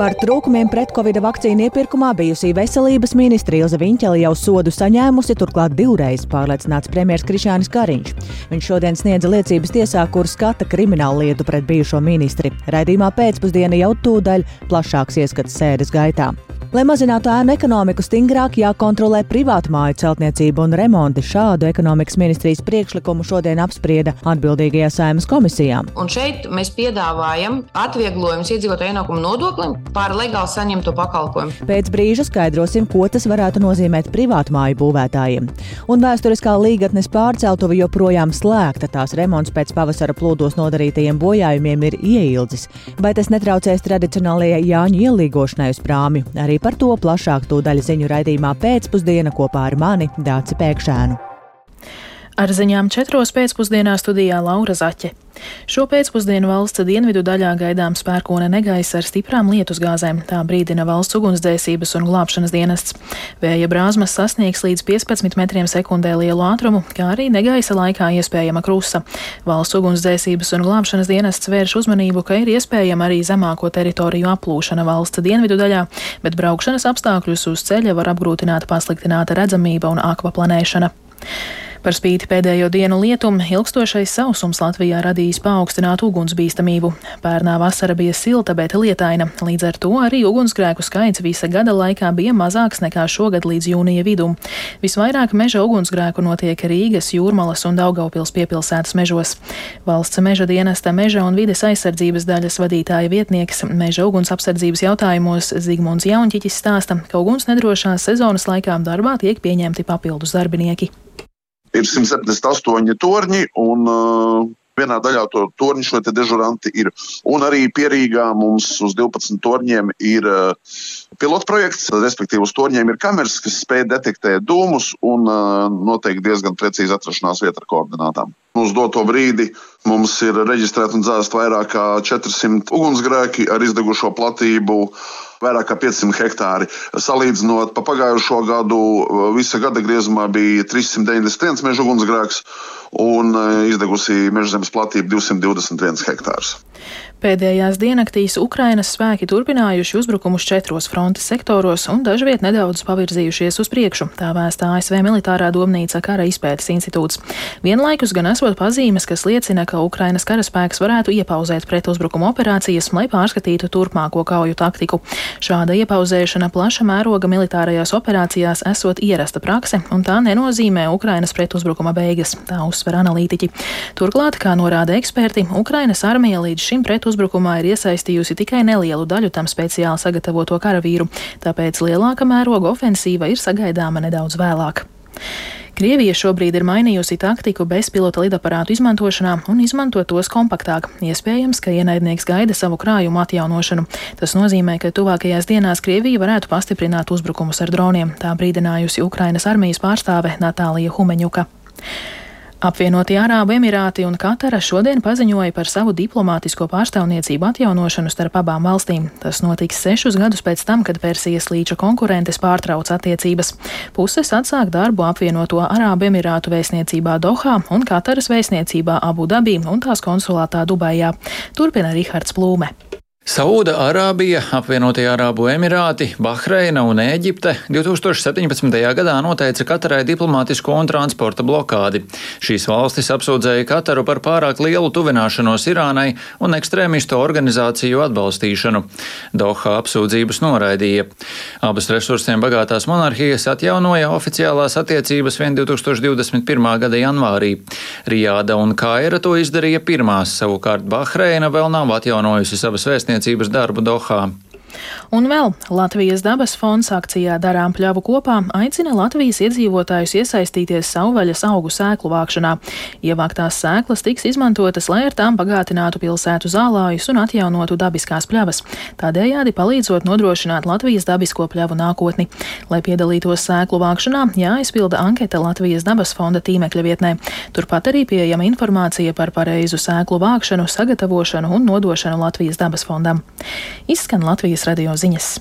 Par trūkumiem pret covid vakcīnu iepirkumā bijusī veselības ministra Ilza Viņķela jau sodu saņēmusi, turklāt divreiz pārliecināts premjerministrs Krišānis Kariņš. Viņš šodien sniedza liecības tiesā, kur skata kriminālu lietu pret bijušo ministri. Raidījumā pēcpusdiena jau tūdaļ plašāks ieskats sēdes gaitā. Lai mazinātu ēnu ekonomiku, stingrāk jākontrolē privātu māju celtniecību un remonti. Šādu ekonomikas ministrijas priekšlikumu šodien apsprieda atbildīgajā saimas komisijā. Un šeit mēs piedāvājam atvieglojumus iedzīvotāju ienākumu nodoklim par legāli saņemto pakalpojumu. Pēc brīža skaidrosim, ko tas varētu nozīmēt privātu māju būvētājiem. Un vēsturiskā līgatnes pārceltuve joprojām slēgta. Tās remonts pēc pavasara plūdos nodarītajiem bojājumiem ir ieildzis. Vai tas netraucēs tradicionālajai Jāņu ielīgošanai uz prāmju? Arī par to plašāk tūdaļ ziņu raidījumā pēcpusdiena kopā ar mani Dāci Pēkšēnu. Ar ziņām četros pēcpusdienā studijā Laura Zaķe. Šo pēcpusdienu valsts dienvidu daļā gaidāms pērkona negaisa ar stiprām lietusgāzēm, tā brīdina valsts ugunsdzēsības un glābšanas dienests. Vēja brāzmas sasniegs līdz 15 metriem sekundē lielu ātrumu, kā arī negaisa laikā iespējama krusta. Valsts ugunsdzēsības un glābšanas dienests vērš uzmanību, ka ir iespējama arī zemāko teritoriju aplūšana valsts dienvidu daļā, bet braukšanas apstākļus uz ceļa var apgrūtināt pasliktināta redzamība un akvaplanēšana. Par spīti pēdējo dienu lietum, ilgstošais sausums Latvijā radījis paaugstinātu ugunsbīstamību. Pērnā vasara bija silta, bet lietaina, līdz ar to arī ugunsgrēku skaits visa gada laikā bija mazāks nekā šogad līdz jūnija vidum. Visvairāk meža ugunsgrēku notiek Rīgas, Jūrmalas un Daugaupils piepilsētas mežos. Valsts meža dienesta meža un vides aizsardzības daļas vadītāja vietnieks meža uguns apsardzības jautājumos Zigmunds Jaunķiķis stāsta, ka uguns nedrošās sezonas laikā darbā tiek pieņemti papildus darbinieki ir 178 torņi, un uh, vienā daļā to torņu šo dežuranti ir. Un arī pierīgā mums uz 12 torņiem ir uh, pilotprojekts, respektīvi uz torņiem ir kameras, kas spēj detektēt dūmus un uh, noteikti diezgan precīzi atrašanās vietu ar koordinātām. Uz doto brīdi mums ir reģistrēti un dzēsti vairāk kā 400 ugunsgrēki ar izdegušo platību vairāk kā 500 hektāri. Salīdzinot pa pagājušo gadu, visa gada griezumā bija 391 meža ugunsgrēks un e, izdegusi mežzemes platība 221 hektārs. Pēdējās diennaktīs Ukrainas spēki turpinājuši uzbrukumus četros frontes sektoros un dažviet nedaudz pavirzījušies uz priekšu, tā vēstā ASV militārā domnīca kara izpētes institūts. Vienlaikus gan esot pazīmes, kas liecina, ka Ukrainas karaspēks varētu iepauzēt pretuzbrukuma operācijas, lai pārskatītu turpmāko kauju taktiku. Šāda iepauzēšana plaša mēroga militārajās operācijās esot ierasta prakse, un tā nenozīmē Ukrainas pretuzbrukuma beigas, tā uzsver analītiķi. Turklāt, kā norāda eksperti, Ukrainas armija līdz šim pretuzbrukuma uzbrukumā ir iesaistījusi tikai nelielu daļu tam speciāli sagatavoto karavīru, tāpēc lielāka mēroga ofensīva ir sagaidāma nedaudz vēlāk. Krievija šobrīd ir mainījusi taktiku bezpilota lidaparātu izmantošanā un izmanto tos kompaktāk. Iespējams, ka ienaidnieks gaida savu krājumu atjaunošanu. Tas nozīmē, ka tuvākajās dienās Krievija varētu pastiprināt uzbrukumus ar droniem, tā brīdinājusi Ukrainas armijas pārstāve Natālija Humeņuka. Apvienotie Arābu Emirāti un Katara šodien paziņoja par savu diplomātisko pārstāvniecību atjaunošanu starp abām valstīm. Tas notiks sešus gadus pēc tam, kad Persijas līča konkurentes pārtrauc attiecības. Puses atsāk darbu apvienoto Arābu Emirātu vēstniecībā Dohā un Kataras vēstniecībā Abu Dabī un tās konsulātā Dubajā. Turpina Rihards Plūme. Sauda Arābija, apvienotie Arābu Emirāti, Bahreina un Ēģipte 2017. gadā noteica Katarai diplomātisko un transporta blokādi. Šīs valstis apsūdzēja Kataru par pārāk lielu tuvināšanos Irānai un ekstrēmistu organizāciju atbalstīšanu. Doha apsūdzības noraidīja. Abas resursiem bagātās monarhijas atjaunoja oficiālās attiecības vien 2021. gada janvārī. Rijāda un Kaira to izdarīja pirmās, savukārt Bahreina vēl nav atjaunojusi savas vēstības pētniecības darbu Dohā. Un vēl Latvijas dabas fonds akcijā Darām pļavu kopā aicina Latvijas iedzīvotājus iesaistīties savvaļas augu sēklu vākšanā. Ievāktās sēklas tiks izmantotas, lai ar tām bagātinātu pilsētu zālājus un atjaunotu dabiskās pļavas, tādējādi palīdzot nodrošināt Latvijas dabisko pļavu nākotni. Lai piedalītos sēklu vākšanā, jāizpilda anketa Latvijas dabas fonda tīmekļa vietnē. Turpat arī pieejama informācija par pareizu sēklu vākšanu, sagatavošanu un nodošanu Latvijas dabas fondam. Izskan Latvijas radio ziņas.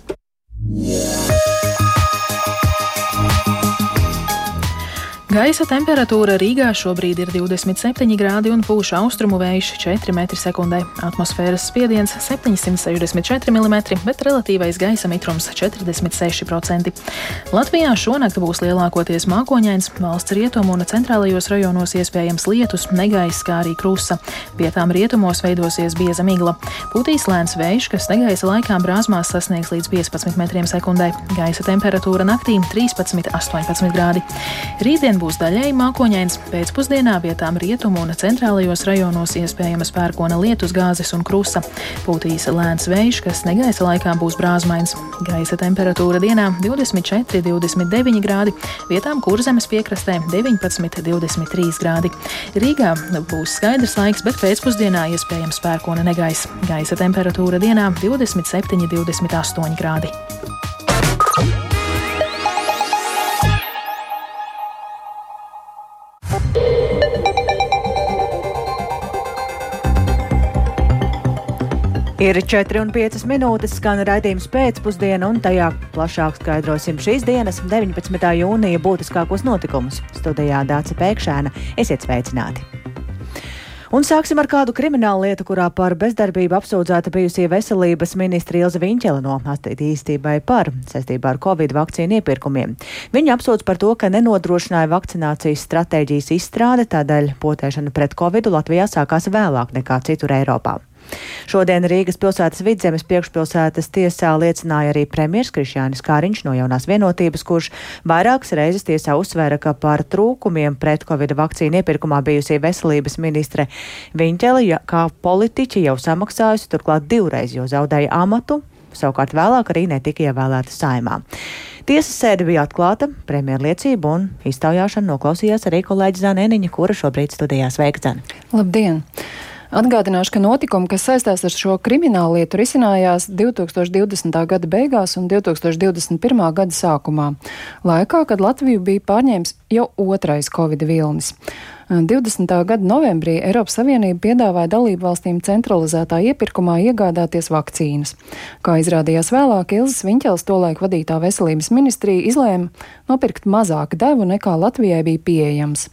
Gaisa temperatūra Rīgā šobrīd ir 27 grādi un pūš austrumu vējš 4 m2. Atmosfēras spiediens 764 mm, bet relatīvais gaisa mitrums 46%. Latvijā šonakt būs lielākoties mākoņains, valsts rietumu un centrālajos rajonos iespējams lietus, negaiss, kā arī krusa. Vietām rietumos veidosies bieza migla. Putīs lēns vējš, kas negaisa laikā brāzmās sasniegs līdz 15 m2. Gaisa temperatūra naktī 13-18 grādi. Rītdien būs daļēji mākoņains, pēcpusdienā vietām rietumu un centrālajos rajonos iespējamas pērkona lietus gāzes un krusa. Pūtīs lēns vējš, kas negaisa laikā būs brāzmains. Gaisa temperatūra dienā 24-29 grādi, vietām kurzemes piekrastē 19-23 grādi. Rīgā būs skaidrs laiks, bet pēcpusdienā iespējams pērkona negaiss. Gaisa temperatūra dienā 27-28 grādi. Ir 4,5 minūtes, skan raidījums pēcpusdiena, un tajā plašāk skaidrosim šīs dienas, 19. jūnija, būtiskākos notikumus. Studijā Dāca Pēkšēna. Esiet sveicināti! Un sāksim ar kādu kriminālu lietu, kurā par bezdarbību apsūdzēta bijusī veselības ministra Ilza Viņķela no attīstībai par saistībā ar Covid vakcīnu iepirkumiem. Viņa apsūdz par to, ka nenodrošināja vakcinācijas stratēģijas izstrāde, tādēļ potēšana pret Covidu Latvijā sākās vēlāk nekā citur Eiropā. Šodien Rīgas pilsētas vidzemes priekšpilsētas tiesā liecināja arī premjers Krišjānis Kāriņš no jaunās vienotības, kurš vairākas reizes tiesā uzsvēra, ka par trūkumiem pret Covid vakcīnu iepirkumā bijusī veselības ministre Viņķele, ja, kā politiķi jau samaksājusi turklāt divreiz, jo zaudēja amatu, savukārt vēlāk arī netika ievēlēta saimā. Tiesas sēde bija atklāta, premjerliecība un iztaujāšana noklausījās arī kolēģi Zanēniņa, kura šobrīd studijā sveikta. Labdien! Atgādināšu, ka notikumi, kas saistās ar šo kriminālu lietu, risinājās 2020. gada beigās un 2021. gada sākumā, laikā, kad Latviju bija pārņēmis jau otrais Covid vilnis. 20. gada novembrī Eiropas Savienība piedāvāja dalību valstīm centralizētā iepirkumā iegādāties vakcīnas. Kā izrādījās vēlāk, Ilzas Viņķels tolaik vadītā veselības ministrija izlēma nopirkt mazāk devu nekā Latvijai bija pieejams.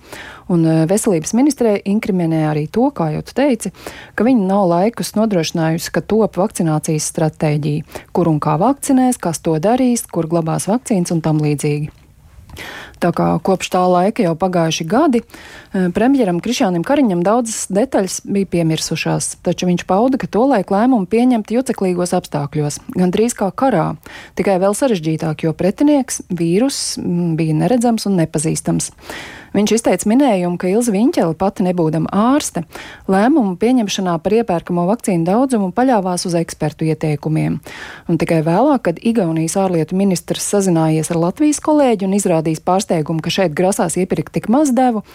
Un e, veselības ministrē inkriminē arī to, kā jau tu teici, ka viņi nav laikus nodrošinājusi, ka top vakcinācijas stratēģija, kur un kā vakcinēs, kas to darīs, kur glabās vakcīnas un tam līdzīgi. Tā kā kopš tā laika jau pagājuši gadi, eh, premjeram Krišānam Kariņam daudzas detaļas bija piemirsušās, taču viņš pauda, ka tolaik lēmumu pieņemt juceklīgos apstākļos, gan drīz kā karā, tikai vēl sarežģītāk, jo pretinieks vīrus bija neredzams un nepazīstams. Viņš izteica minējumu, ka Ilza Viņķela pati nebūdama ārste, lēmumu pieņemšanā par iepērkamo vakcīnu daudzumu paļāvās uz ekspertu ieteikumiem. Un tikai vēlāk, kad Igaunijas ārlietu ministrs sazinājies ar Latvijas kolēģi un izrādījis pārsteigumu, ka šeit grasās iepirkt tik maz devu,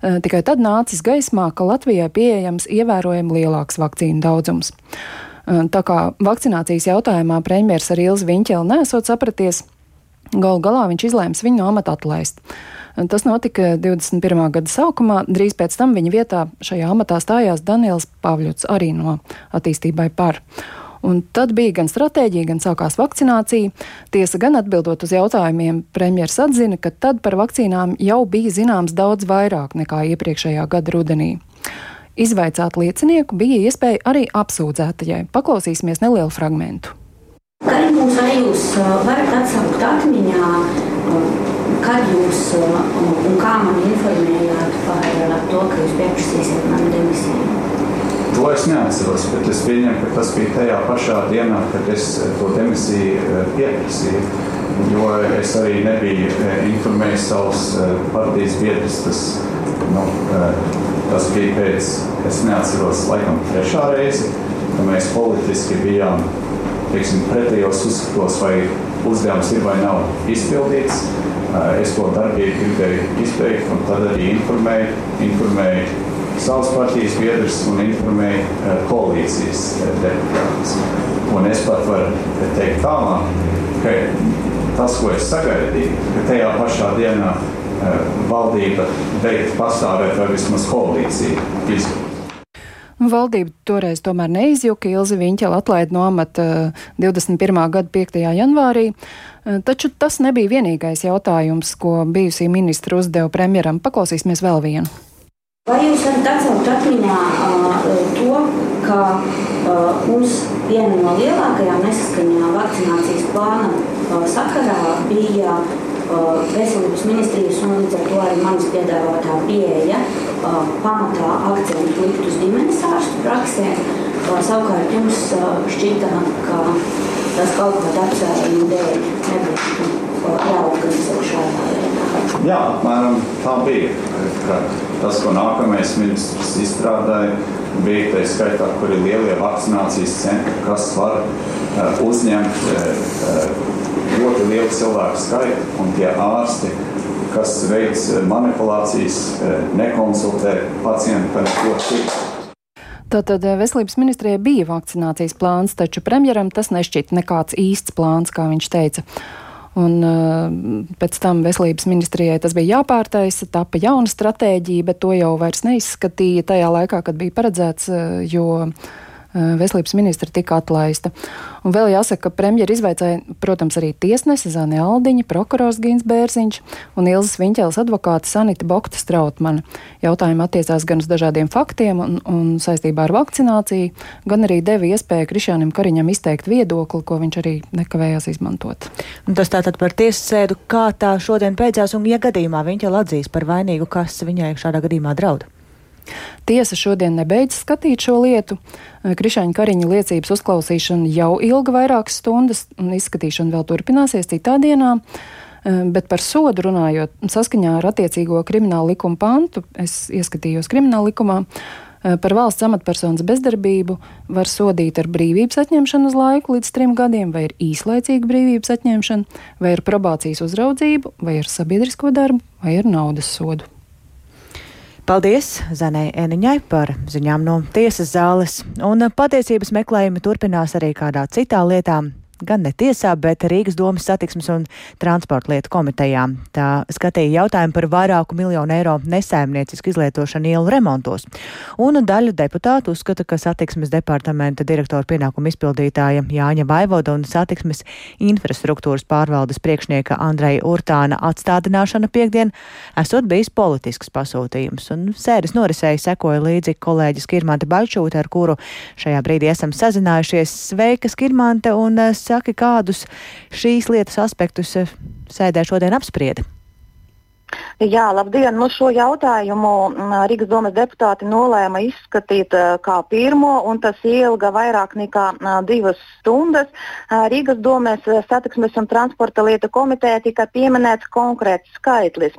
eh, tikai tad nācis gaismā, ka Latvijai pieejams ievērojami lielāks vakcīnu daudzums. Eh, tā kā vakcinācijas jautājumā premjeras ar Ilzi Viņķeli nesot sapraties, galu galā viņš izlēms viņu no amata atlaist. Tas notika 21. gada sākumā. Drīz pēc tam viņa vietā šajā amatā stājās Daniels Pavļots, arī no attīstībai par. Un tad bija gan stratēģija, gan sākās vakcinācija. Tiesa gan atbildot uz jautājumiem, premjeras atzina, ka tad par vakcīnām jau bija zināms daudz vairāk nekā iepriekšējā gada rudenī. Izvaicāt liecinieku bija iespēja arī apsūdzētajai. Paklausīsimies nelielu fragmentu. Kariņkungs, vai jūs varat atsaukt atmiņā Kad jūs un kā man informējāt par to, ka jūs pieprasīsiet manu demisiju? To es neatceros, bet es pieņemu, ka tas bija tajā pašā dienā, kad es to demisiju pieprasīju. Jo es arī nebiju informējis savus partijas biedrus. Tas, nu, tas bija pēc, es neatceros, laikam, trešā reize, kad mēs politiski bijām teiksim, pretējos uzskatos, vai uzdevums ir vai nav izpildīts. Es to darbību gribēju izbeigt, un tad arī informēju, informēju savas partijas biedrus un informēju koalīcijas deputātus. Un es pat varu teikt tālāk, ka tas, ko es sagaidīju, ka tajā pašā dienā valdība beigtu pastāvēt vai vismaz koalīcija izbeigt. Valdība toreiz tomēr neizjuka. Ilzi Viņķela atlaida no amata 21. gada 5. janvārī. Taču tas nebija vienīgais jautājums, ko bijusī ministra uzdeva premjeram. Paklausīsimies vēl vienu. Vai jūs varat atcelt atmiņā uh, to, ka uh, mums viena no lielākajām nesaskaņām vakcinācijas plāna uh, sakarā bija uh, veselības ministrijas un līdz ar to arī manas piedāvātā pieeja pamatā akcentu likt uz ģimenes ārstu praksēm. Savukārt jums šķita, ka tas kaut kāda apsvēruma dēļ nebūtu jāorganizē šādā veidā. Jā, apmēram tā bija. Tas, ko nākamais ministrs izstrādāja, bija tā skaitā, kur ir lielie vakcinācijas centri, kas var uzņemt ļoti lielu cilvēku skaitu, un tie ārsti, kas veic manipulācijas, uh, nekonsultē pacientu par neko citu. Tātad veselības ministrijai bija vakcinācijas plāns, taču premjeram tas nešķita nekāds īsts plāns, kā viņš teica. Un, uh, pēc tam veselības ministrijai tas bija jāpārtaisa, tapa jauna stratēģija, bet to jau vairs neizskatīja tajā laikā, kad bija paredzēts, uh, jo Eh, veselības ministra tika atlaista. Un vēl jāsaka, ka premjeri izveicēja, protams, arī tiesnesi Zane Aldiņa, prokurors Gins Bērziņš un Ilzas Viņķēlas advokāta Sanita Bokta Strautmana. Jautājumi attiecās gan uz dažādiem faktiem un, un saistībā ar vakcināciju, gan arī deva iespēju Krišānam Kariņam izteikt viedokli, ko viņš arī nekavējās izmantot. Un tas tātad par tiesas sēdu, kā tā šodien beidzās, un ja gadījumā Viņķēla atzīs par vainīgu, kas viņai šādā gadījumā draud? Tiesa šodien nebeidz skatīt šo lietu. Krišāņa Kariņa liecības uzklausīšana jau ilga vairākas stundas, un izskatīšana vēl turpināsies citā dienā. Bet par sodu runājot, saskaņā ar attiecīgo kriminālu likumu pantu, es ieskatījos krimināla likumā, par valsts amatpersonas bezdarbību var sodīt ar brīvības atņemšanu uz laiku līdz trim gadiem, vai ir īslaicīga brīvības atņemšana, vai ar probācijas uzraudzību, vai ar sabiedrisko darbu, vai ar naudas sodu. Paldies Zanai Eniņai par ziņām no tiesas zāles, un patiesības meklējumi turpinās arī kādā citā lietā gan ne tiesā, bet Rīgas domas satiksmes un transporta lietu komitejā. Tā skatīja jautājumu par vairāku miljonu eiro nesēmniecisku izlietošanu ielu remontos. Un daļa deputātu uzskata, ka satiksmes departamenta direktora pienākumu izpildītāja Jāņa Vaivoda un satiksmes infrastruktūras pārvaldes priekšnieka Andreja Urtāna atstādināšana piekdien esot bijis politisks pasūtījums. Un sēdes norisēja sekoja līdzi kolēģis Kirmante Baļčūte, ar kuru šajā brīdī esam sazinājušies. Sveika, Kirmante! Un, saki, kādus šīs lietas aspektus eh, sēdē šodien apsprieda? Jā, labdien! Nu, šo jautājumu Rīgas domas deputāti nolēma izskatīt kā pirmo, un tas ilga vairāk nekā divas stundas. Rīgas domas satiksmes un transporta lietu komitejā tika pieminēts konkrēts skaitlis.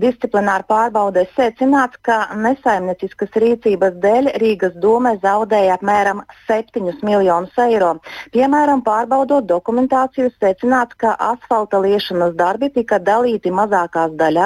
Disciplināri pārbaudēs secināts, ka nesaimnieciskas rīcības dēļ Rīgas doma zaudēja apmēram 7 miljonus eiro. Piemēram, pārbaudot dokumentāciju, secināts, ka asfalta liešanas darbi tika dalīti mazākās daļās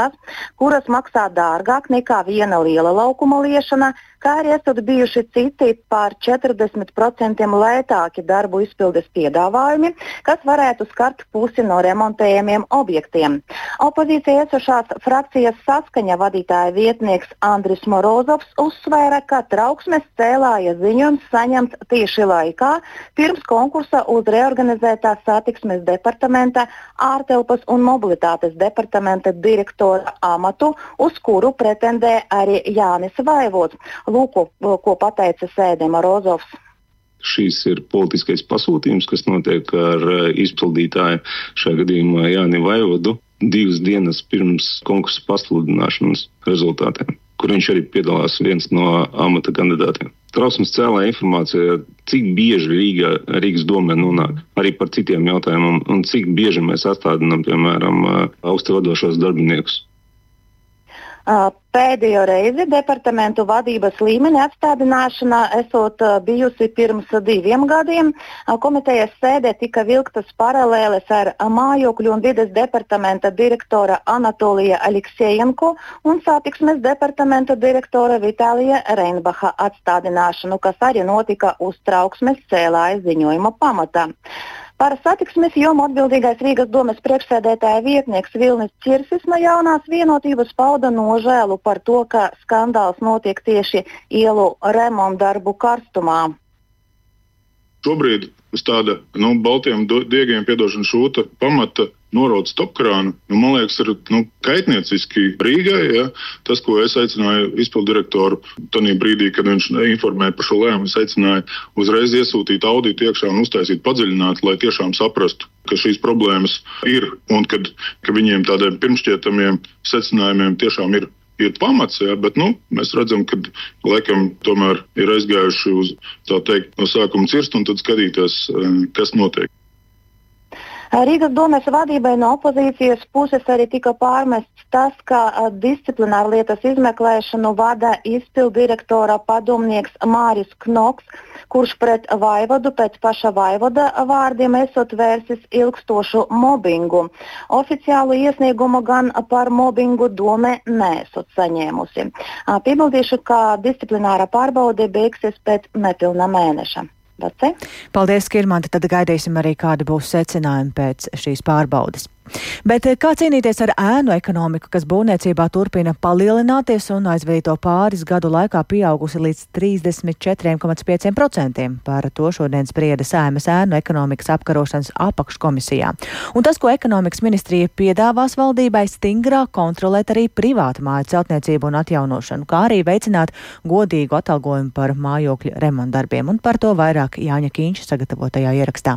kuras maksā dārgāk nekā viena liela laukuma liešana, kā arī esat bijuši citi par 40% lētāki darbu izpildes piedāvājumi, kas varētu skart pusi no remontējumiem objektiem. Opozīcija esošās frakcijas saskaņa vadītāja vietnieks Andris Morozovs uzsvēra, ka trauksmes cēlāja ziņojums saņemts tieši laikā pirms konkursa uz reorganizētā satiksmes departamenta, ārtelpas un mobilitātes departamenta direktora amatu, uz kuru pretendē arī Jānis Vaivots. Lūk, ko, ko pateica Sēdēm Rozovs. Šīs ir politiskais pasūtījums, kas notiek ar eh, izpildītāju, šajā gadījumā Jāni Vaivodu, divas dienas pirms konkursa pasludināšanas rezultātiem, kur viņš arī piedalās viens no amata kandidātiem. Trausmas cēlā informācija, cik bieži Rīga, Rīgas domē nonāk arī par citiem jautājumiem, un cik bieži mēs atstādinām, piemēram, eh, augstu vadošos darbiniekus. Pēdējo reizi departamentu vadības līmeņa atstādināšana esot bijusi pirms diviem gadiem. Komitejas sēdē tika vilktas paralēles ar mājokļu un vides departamenta direktora Anatolija Aleksējenko un satiksmes departamenta direktora Vitālija Reinbacha atstādināšanu, kas arī notika uz trauksmes cēlāja ziņojuma pamatā. Par satiksmes jomu atbildīgais Rīgas domas priekšsēdētāja vietnieks Vilnis Čirsis no jaunās vienotības pauda nožēlu par to, ka skandāls notiek tieši ielu remontdarbu karstumā. Šobrīd uz tāda nu, baltiem diegiem piedošana šūta pamata norauc stopkrānu. Nu, man liekas, ir nu, kaitnieciski Rīgai. Ja? Tas, ko es aicināju izpildu direktoru tajā brīdī, kad viņš informēja par šo lēmumu, es aicināju uzreiz iesūtīt auditu iekšā un uztaisīt padziļināt, lai tiešām saprastu, ka šīs problēmas ir un kad, ka viņiem tādiem pirmšķietamiem secinājumiem tiešām ir ir pamats, jā, bet nu, mēs redzam, ka laikam tomēr ir aizgājuši uz tā teikt no sākuma cirst un tad skatīties, eh, kas notiek. Rīgas domes vadībai no opozīcijas puses arī tika pārmests tas, ka disciplināru lietas izmeklēšanu vada izpildu direktora padomnieks Māris Knoks, kurš pret vaivodu pēc paša vaivoda vārdiem esot vērsis ilgstošu mobbingu. Oficiālu iesniegumu gan par mobbingu dome nesot saņēmusi. Piebildīšu, ka disciplināra pārbaude beigsies pēc nepilna mēneša. Dace. Paldies, Kirmante. Tad gaidīsim arī, kāda būs secinājuma pēc šīs pārbaudes. Bet eh, kā cīnīties ar ēnu ekonomiku, kas būvniecībā turpina palielināties un aizvadīto pāris gadu laikā pieaugusi līdz 34,5%? Par to šodien sprieda Sēmas ēnu ekonomikas apkarošanas apakškomisijā. Un tas, ko ekonomikas ministrija piedāvās valdībai, stingrāk kontrolēt arī privātu māju celtniecību un atjaunošanu, kā arī veicināt godīgu atalgojumu par mājokļu remontdarbiem. Un par to vairāk Jāņa Kīņša sagatavotajā ierakstā.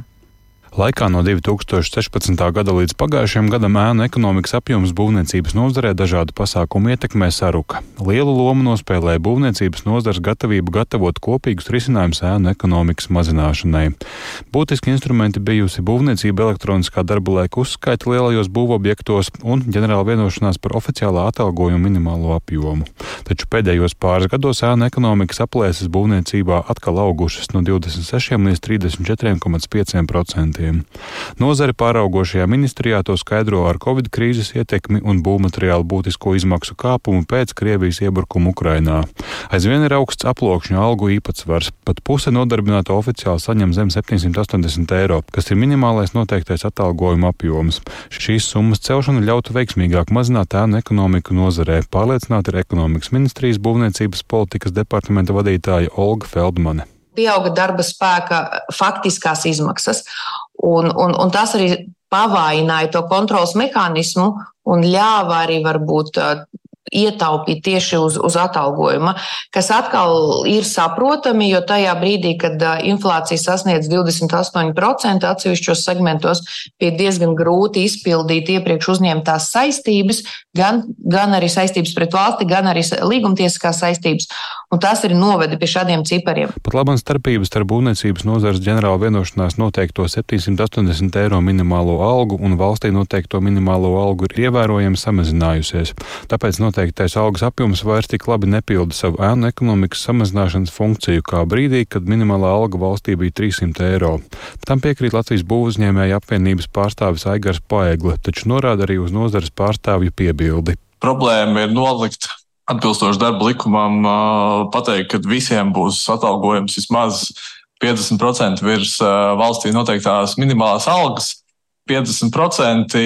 Laikā no 2016. gada līdz pagājušajam gadam ēnu ekonomikas apjoms būvniecības nozarē dažādu pasākumu ietekmē saruka. Lielu lomu nospēlēja būvniecības nozars gatavību gatavot kopīgus risinājumus ēnu ekonomikas mazināšanai. Būtiski instrumenti bijusi būvniecība elektroniskā darba laika uzskaita lielajos būvobjektos un ģenerāla vienošanās par oficiālā atalgojuma minimālo apjomu. Taču pēdējos pāris gados ēnu ekonomikas aplēses būvniecībā atkal augušas no 26 līdz 34,5% procentiem. Nozare pāraugošajā ministrijā to skaidro ar Covid krīzes ietekmi un būvmateriālu būtisko izmaksu kāpumu pēc Krievijas iebrukuma Ukrainā. Aizvien ir augsts aploksņu algu īpatsvars, pat puse nodarbināto oficiāli saņem zem 780 eiro, kas ir minimālais noteiktais atalgojuma apjoms. Šīs summas celšana ļautu veiksmīgāk mazināt ēnu ekonomiku nozarē, pārliecināta ir ekonomikas ministrijas būvniecības politikas departamenta vadītāja Olga Feldmane pieauga darba spēka faktiskās izmaksas. Un, un, un tas arī pavājināja to kontrols mehānismu un ļāva arī varbūt ietaupīt tieši uz, uz atalgojuma, kas atkal ir saprotami, jo tajā brīdī, kad inflācija sasniedz 28%, atsevišķos segmentos bija diezgan grūti izpildīt iepriekš uzņemtās saistības, gan, gan arī saistības pret valsti, gan arī līgumtiesiskās saistības. Un tas arī noveda pie šādiem cipariem. Pat labam starpības starp būvniecības nozares ģenerāla vienošanās noteikto 780 eiro minimālo algu un valstī noteikto minimālo algu ir ievērojami samazinājusies. Tāpēc noteiktais algas apjoms vairs tik labi nepilda savu ēnu ekonomikas samazināšanas funkciju kā brīdī, kad minimālā alga valstī bija 300 eiro. Tam piekrīt Latvijas būvuzņēmēja apvienības pārstāvis Aigars Paegla, taču norāda arī uz nozares pārstāvju piebildi. Problēma ir nolikt atbilstoši darba likumam pateikt, ka visiem būs atalgojums vismaz 50% virs valstī noteiktās minimālās algas. 50%,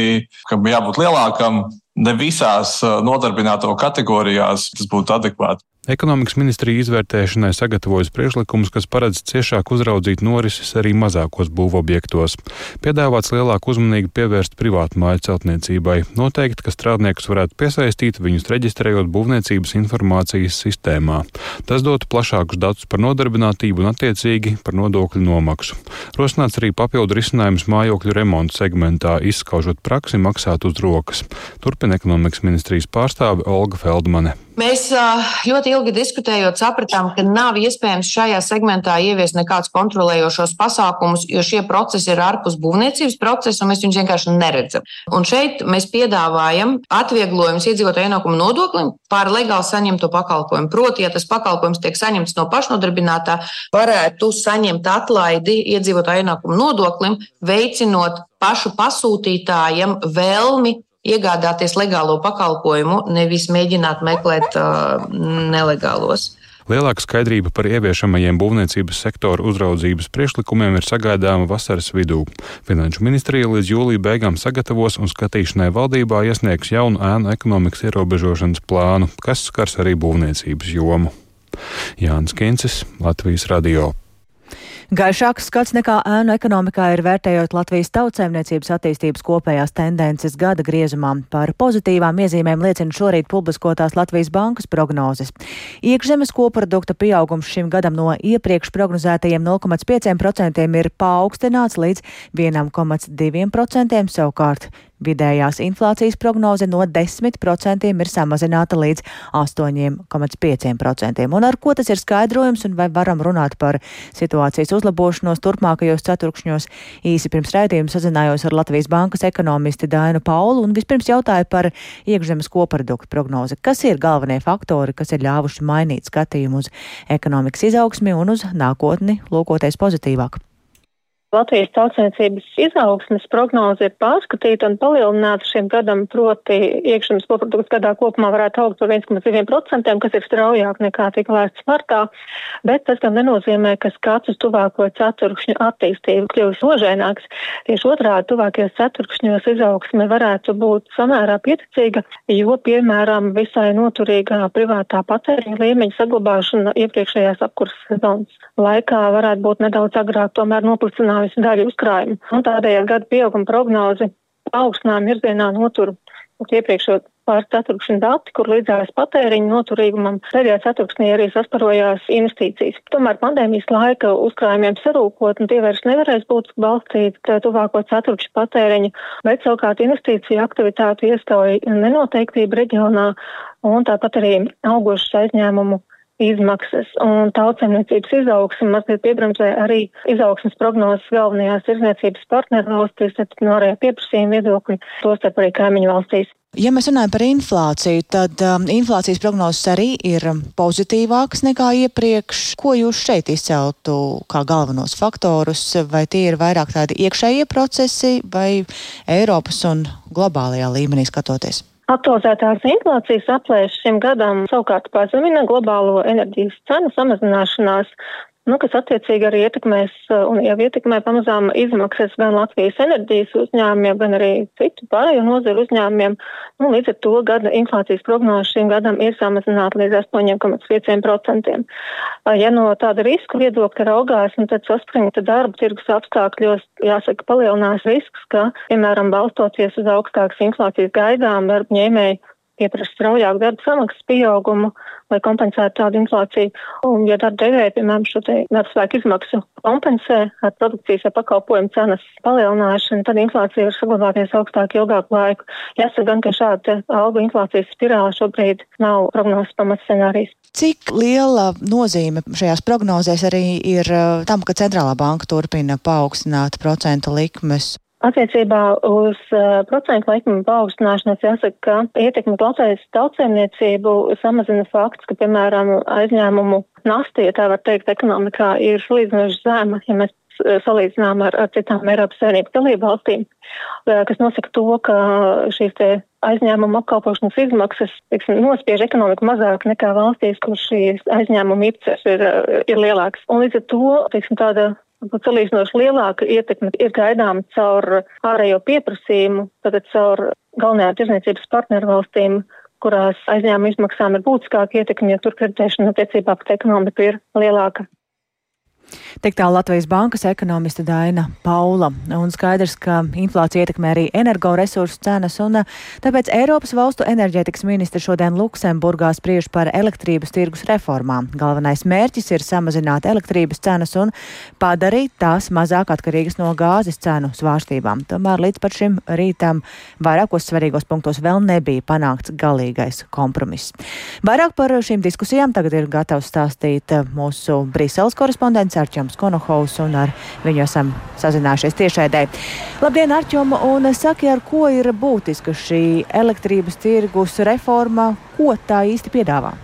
kam jābūt lielākam, ne visās nodarbināto kategorijās tas būtu adekvāti. Ekonomikas ministrija izvērtēšanai sagatavojas priekšlikums, kas paredz ciešāk uzraudzīt norises arī mazākos būvobjektos. Piedāvāts lielāku uzmanību pievērst privātu māju celtniecībai. Noteikti, ka strādniekus varētu piesaistīt, viņus reģistrējot būvniecības informācijas sistēmā. Tas dotu plašākus datus par nodarbinātību un attiecīgi par nodokļu nomaksu. Rosināts arī papildu risinājums mājokļu remontu segmentā, izskaužot praksi maksāt uz rokas. Turpina ekonomikas ministrijas pārstāve Olga Feldmane. Mēs ļoti ilgi diskutējot, sapratām, ka nav iespējams šajā segmentā ieviest nekādus kontrolējošos pasākumus, jo šie procesi ir ārpus būvniecības procesa, un mēs viņus vienkārši neredzam. Un šeit mēs piedāvājam atvieglojumus iedzīvotāju ienākumu nodoklim par legāli saņemto pakalpojumu. Proti, ja tas pakalpojums tiek saņemts no pašnodarbinātā, varētu saņemt atlaidi iedzīvotāju ienākumu nodoklim, veicinot pašu pasūtītājiem vēlmi iegādāties legālo pakalpojumu, nevis mēģināt meklēt uh, nelegālos. Lielāka skaidrība par ieviešamajiem būvniecības sektora uzraudzības priekšlikumiem ir sagaidāma vasaras vidū. Finanšu ministrija līdz jūlija beigām sagatavos un skatīšanai valdībā iesniegs jaunu ēnu ekonomikas ierobežošanas plānu, kas skars arī būvniecības jomu. Jānis Kincis, Latvijas Radio. Gaišāks skats nekā ēnu ekonomikā ir vērtējot Latvijas tautsēmniecības attīstības kopējās tendences gada griezumā. Par pozitīvām iezīmēm liecina šorīt publiskotās Latvijas bankas prognozes. Iekšzemes koprodukta pieaugums šim gadam no iepriekš prognozētajiem 0,5% ir paaugstināts līdz 1,2%, savukārt Vidējās inflācijas prognoze no 10% ir samazināta līdz 8,5%. Un ar ko tas ir skaidrojums un vai varam runāt par situācijas uzlabošanos turpmākajos ceturkšņos? Īsi pirms raidījuma sazinājos ar Latvijas bankas ekonomisti Dainu Paulu un vispirms jautāju par iekšzemes koproduktu prognozi. Kas ir galvenie faktori, kas ir ļāvuši mainīt skatījumu uz ekonomikas izaugsmi un uz nākotni lūkoties pozitīvāk? Latvijas tautsēmniecības izaugsmes prognoze ir pārskatīta un palielināta šim gadam, proti iekšzemes koprodukts gadā kopumā varētu augt par 1,2%, kas ir straujāk nekā tika lēsts martā, bet tas gan nenozīmē, ka skats uz tuvāko ceturkšņu attīstību kļūs nožēnāks. Tieši otrādi tuvākajos ceturkšņos izaugsme varētu būt samērā pieticīga, jo, piemēram, visai noturīgā privātā patēriņa līmeņa saglabāšana iepriekšējās apkurses sezonas laikā varētu būt nedaudz agrāk tomēr noplicināta samazinājusi daļu uzkrājumu. Un tādējādi gada pieauguma prognozi paaugstinājuma virzienā notur iepriekšējā pāris ceturkšņu dati, kur līdzās patēriņa noturīgumam pēdējā ceturksnī arī sasparojās investīcijas. Tomēr pandēmijas laika uzkrājumiem sarūkot, un tie vairs nevarēs būt balstīti tuvāko ceturkšņu patēriņu, bet savukārt investīciju aktivitāti ieskauja nenoteiktība reģionā un tāpat arī augošas aizņēmumu izmaksas un tautsemniecības izaugsme mazliet piebremzē arī izaugsmas prognozes galvenajās tirzniecības partneru valstīs, tad no arī pieprasījuma viedokļi, tostarp arī kaimiņu valstīs. Ja mēs runājam par inflāciju, tad um, inflācijas prognozes arī ir pozitīvākas nekā iepriekš. Ko jūs šeit izceltu kā galvenos faktorus? Vai tie ir vairāk tādi iekšējie procesi vai Eiropas un globālajā līmenī skatoties? Aktualizētās inflācijas aplēses šim gadam savukārt pazemina globālo enerģijas cenu samazināšanās nu, kas attiecīgi arī ietekmēs uh, un jau ietekmē pamazām izmaksas gan Latvijas enerģijas uzņēmumiem, gan arī citu pārējo nozaru uzņēmumiem. Nu, līdz ar to gada inflācijas prognoze šim gadam ir samazināta līdz 8,5%. Uh, ja no tāda riska viedokļa raugās, nu, tad saspringta darba tirgus apstākļos, jāsaka, palielinās risks, ka, piemēram, balstoties uz augstākas inflācijas gaidām, darba ņēmēji pieprasa straujāku darba samaksas pieaugumu, lai kompensētu tādu inflāciju. Un, ja darba devēja, piemēram, šo darba spēku izmaksu kompensē ar produkcijas vai pakalpojumu cenas palielināšanu, tad inflācija var saglabāties augstāk ilgāku laiku. Jāsaka gan, ka šāda algu inflācijas spirāla šobrīd nav prognozes pamats scenārijs. Cik liela nozīme šajās prognozēs arī ir uh, tam, ka centrālā banka turpina paaugstināt procentu likmes? Attiecībā uz uh, procentu likuma paaugstināšanos jāsaka, ka ietekmi Latvijas tautsēmniecību samazina fakts, ka, piemēram, aizņēmumu nasta, ja tā var teikt, ekonomikā ir salīdzinoši zema, ja mēs salīdzinām ar, ar citām Eiropas Savienības dalību valstīm, kas nosaka to, ka šīs te aizņēmuma apkalpošanas izmaksas teiksim, nospiež ekonomiku mazāk nekā valstīs, kur šīs aizņēmuma īpatsvars ir, ir lielāks. Un līdz ar to teiksim, tāda Salīdzinoši lielāka ietekme ir gaidāma caur ārējo pieprasījumu, tātad caur galvenajām tirzniecības partneru valstīm, kurās aizņēmuma izmaksām ir būtiskāka ietekme, jo tur kreditēšana attiecībā pret ekonomiku ir lielāka. Tik tā Latvijas bankas ekonomiste Daina Paula. Un skaidrs, ka inflācija ietekmē arī energoresursu cenas, un tāpēc Eiropas valstu enerģētikas ministri šodien Luksemburgā spriež par elektrības tirgus reformām. Galvenais mērķis ir samazināt elektrības cenas un padarīt tās mazāk atkarīgas no gāzes cenu svārstībām. Tomēr līdz pat šim rītam vairākos svarīgos punktos vēl nebija panākts galīgais kompromiss. Vairāk par šīm diskusijām tagad ir gatavs stāstīt mūsu Briseles korespondents Arčoms Konohovs, un ar viņu esam sazinājušies tiešēdē. Labdien, Arčom, un saki, ar ko ir būtiska šī elektrības tirgus reforma, ko tā īsti piedāvā?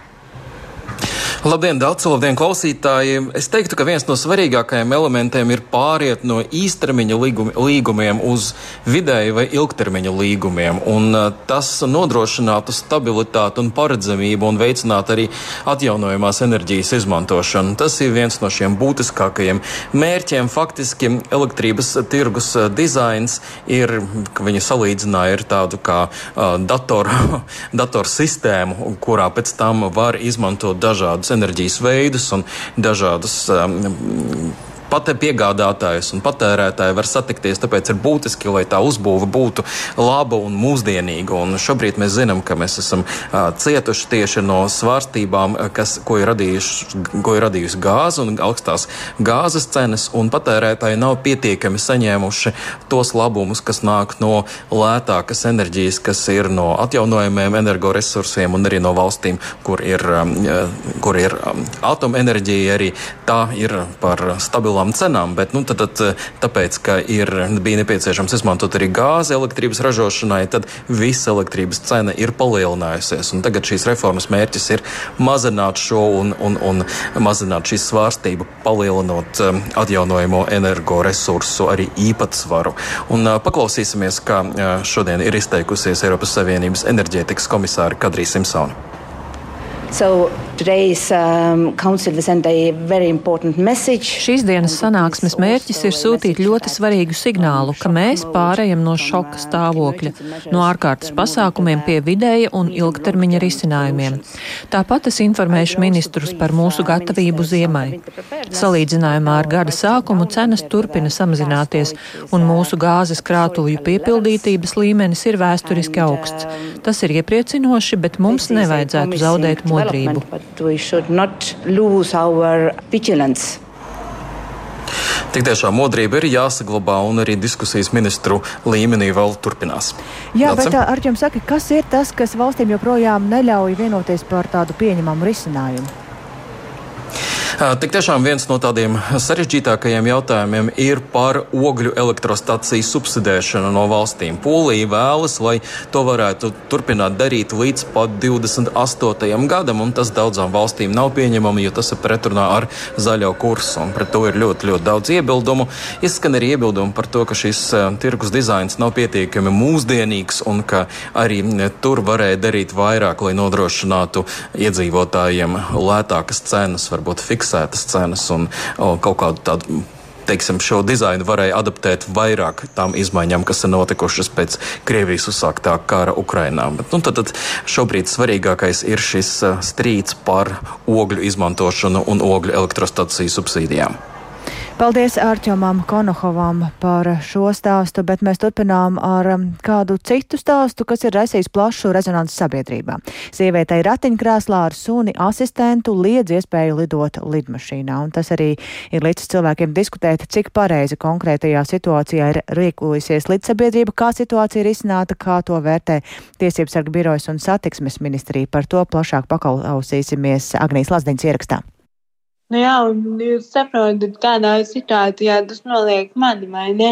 Labdien, Dārts, labdien, klausītāji! Es teiktu, ka viens no svarīgākajiem elementiem ir pāriet no īstermiņa līgumi, līgumiem uz vidēju vai ilgtermiņa līgumiem. Un, uh, tas nodrošinātu stabilitāti un paredzamību un veicinātu arī atjaunojamās enerģijas izmantošanu. Tas ir viens no šiem būtiskākajiem mērķiem. Faktiski elektrības tirgus uh, dizains ir, ka viņi salīdzināja ar tādu kā uh, datoru, datoru sistēmu, kurā pēc tam var izmantot dažādus enerģijas veidus un dažādas um, pat piegādātājs un patērētāji var satikties. Tāpēc ir būtiski, lai tā uzbūve būtu laba un mūsdienīga. Un šobrīd mēs zinām, ka mēs esam uh, cietuši tieši no svārstībām, kas, ko, ir radījuši, ko ir radījusi gāze un augstās gāzes cenas. Patērētāji nav pietiekami saņēmuši tos labumus, kas nāk no lētākas enerģijas, kas ir no atjaunojumiem energoresursiem un arī no valstīm, kur ir, um, kur ir um, atomenerģija. Arī tā ir par stabilām lielām cenām, bet nu, tad, tad, tāpēc, ka ir, bija nepieciešams izmantot arī gāzi elektrības ražošanai, tad visa elektrības cena ir palielinājusies. Tagad šīs reformas mērķis ir mazināt šo un, un, un mazināt šīs svārstību, palielinot um, atjaunojamo energoresursu arī īpatsvaru. Un, uh, paklausīsimies, kā uh, šodien ir izteikusies Eiropas Savienības enerģētikas komisāra Kadrija Simpsona. So Šīs dienas sanāksmes mērķis ir sūtīt ļoti svarīgu signālu, ka mēs pārējam no šoka stāvokļa, no ārkārtas pasākumiem pie vidēja un ilgtermiņa risinājumiem. Tāpat es informēšu ministrus par mūsu gatavību ziemai. Salīdzinājumā ar gada sākumu cenas turpina samazināties, un mūsu gāzes krātuvju piepildītības līmenis ir vēsturiski augsts. Tas ir iepriecinoši, bet mums nevajadzētu zaudēt modrību but we should not lose our vigilance. Tik tiešām modrība ir jāsaglabā, un arī diskusijas ministru līmenī vēl turpinās. Jā, Lācim? bet Arčiem saka, kas ir tas, kas valstīm joprojām neļauj vienoties par tādu pieņemamu risinājumu? Tik tiešām viens no tādiem sarežģītākajiem jautājumiem ir par ogļu elektrostaciju subsidēšanu no valstīm. Polija vēlas, lai to varētu turpināt darīt līdz pat 28. gadam, un tas daudzām valstīm nav pieņemami, jo tas ir pretrunā ar zaļo kursu. Pret to ir ļoti, ļoti daudz iebildumu. Izskan arī iebildumi par to, ka šis tirgus dizains nav pietiekami mūsdienīgs un ka arī tur varēja darīt vairāk, lai nodrošinātu iedzīvotājiem lētākas cenas, varbūt fiksētas fiksētas cenas un o, kaut kādu tādu teiksim, šo dizainu varēja adaptēt vairāk tām izmaiņām, kas ir notikušas pēc Krievijas uzsāktā kara Ukrainā. Bet, nu, tad, tad šobrīd svarīgākais ir šis strīds par ogļu izmantošanu un ogļu elektrostaciju subsīdijām. Paldies Ārķomam Konohovam par šo stāstu, bet mēs turpinām ar um, kādu citu stāstu, kas ir raisījis plašu rezonansu sabiedrībā. Sievietei ratiņkrēslā ar suni asistentu liedz iespēju lidot lidmašīnā, un tas arī ir līdz cilvēkiem diskutēt, cik pareizi konkrētajā situācijā ir rīkojusies līdzsabiedrība, kā situācija ir izsnāta, kā to vērtē Tiesības sarga birojas un satiksmes ministrija. Par to plašāk paklausīsimies Agnijas Lazdiņas ierakstā. Nu jā, un jūs saprotat, kādā situācijā tas noliek mani, vai ne?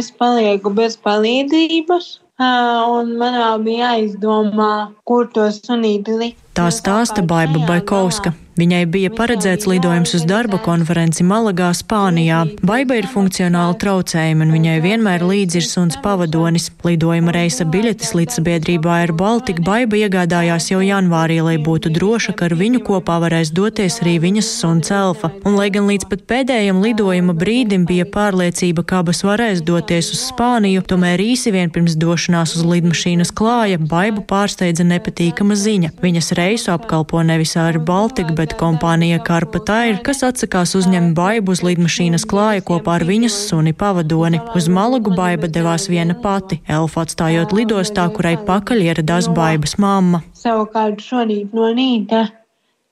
Es palieku bez palīdzības, un manā bija jāizdomā, kur to sunīti likt. Tā stāsta Baiba Baikovska. Viņai bija paredzēts lidojums uz darba konferenci Malagā, Spānijā. Baiba ir funkcionāli traucējumi, un viņai vienmēr līdzi ir suns pavadonis. Lidojuma reisa biļetes līdz sabiedrībā Air Baltica Baiba iegādājās jau janvārī, lai būtu droša, ka ar viņu kopā varēs doties arī viņas suns Elfa. Un, lai gan līdz pat pēdējiem lidojuma brīdim bija pārliecība, ka abas varēs doties uz Spāniju, tomēr īsi vien pirms došanās uz lidmašīnas klāja Baibu pārsteidza nepatīkama ziņa. Viņas reisu apkalpo nevis Air Baltica, bet kompānija Karpa Tair, kas atsakās uzņemt baibu uz lidmašīnas klāja kopā ar viņas suni pavadoni. Uz Malagu baiba devās viena pati, Elfa atstājot lidostā, kurai pakaļ ieradās baibas mamma. Savukārt šorīt no rīta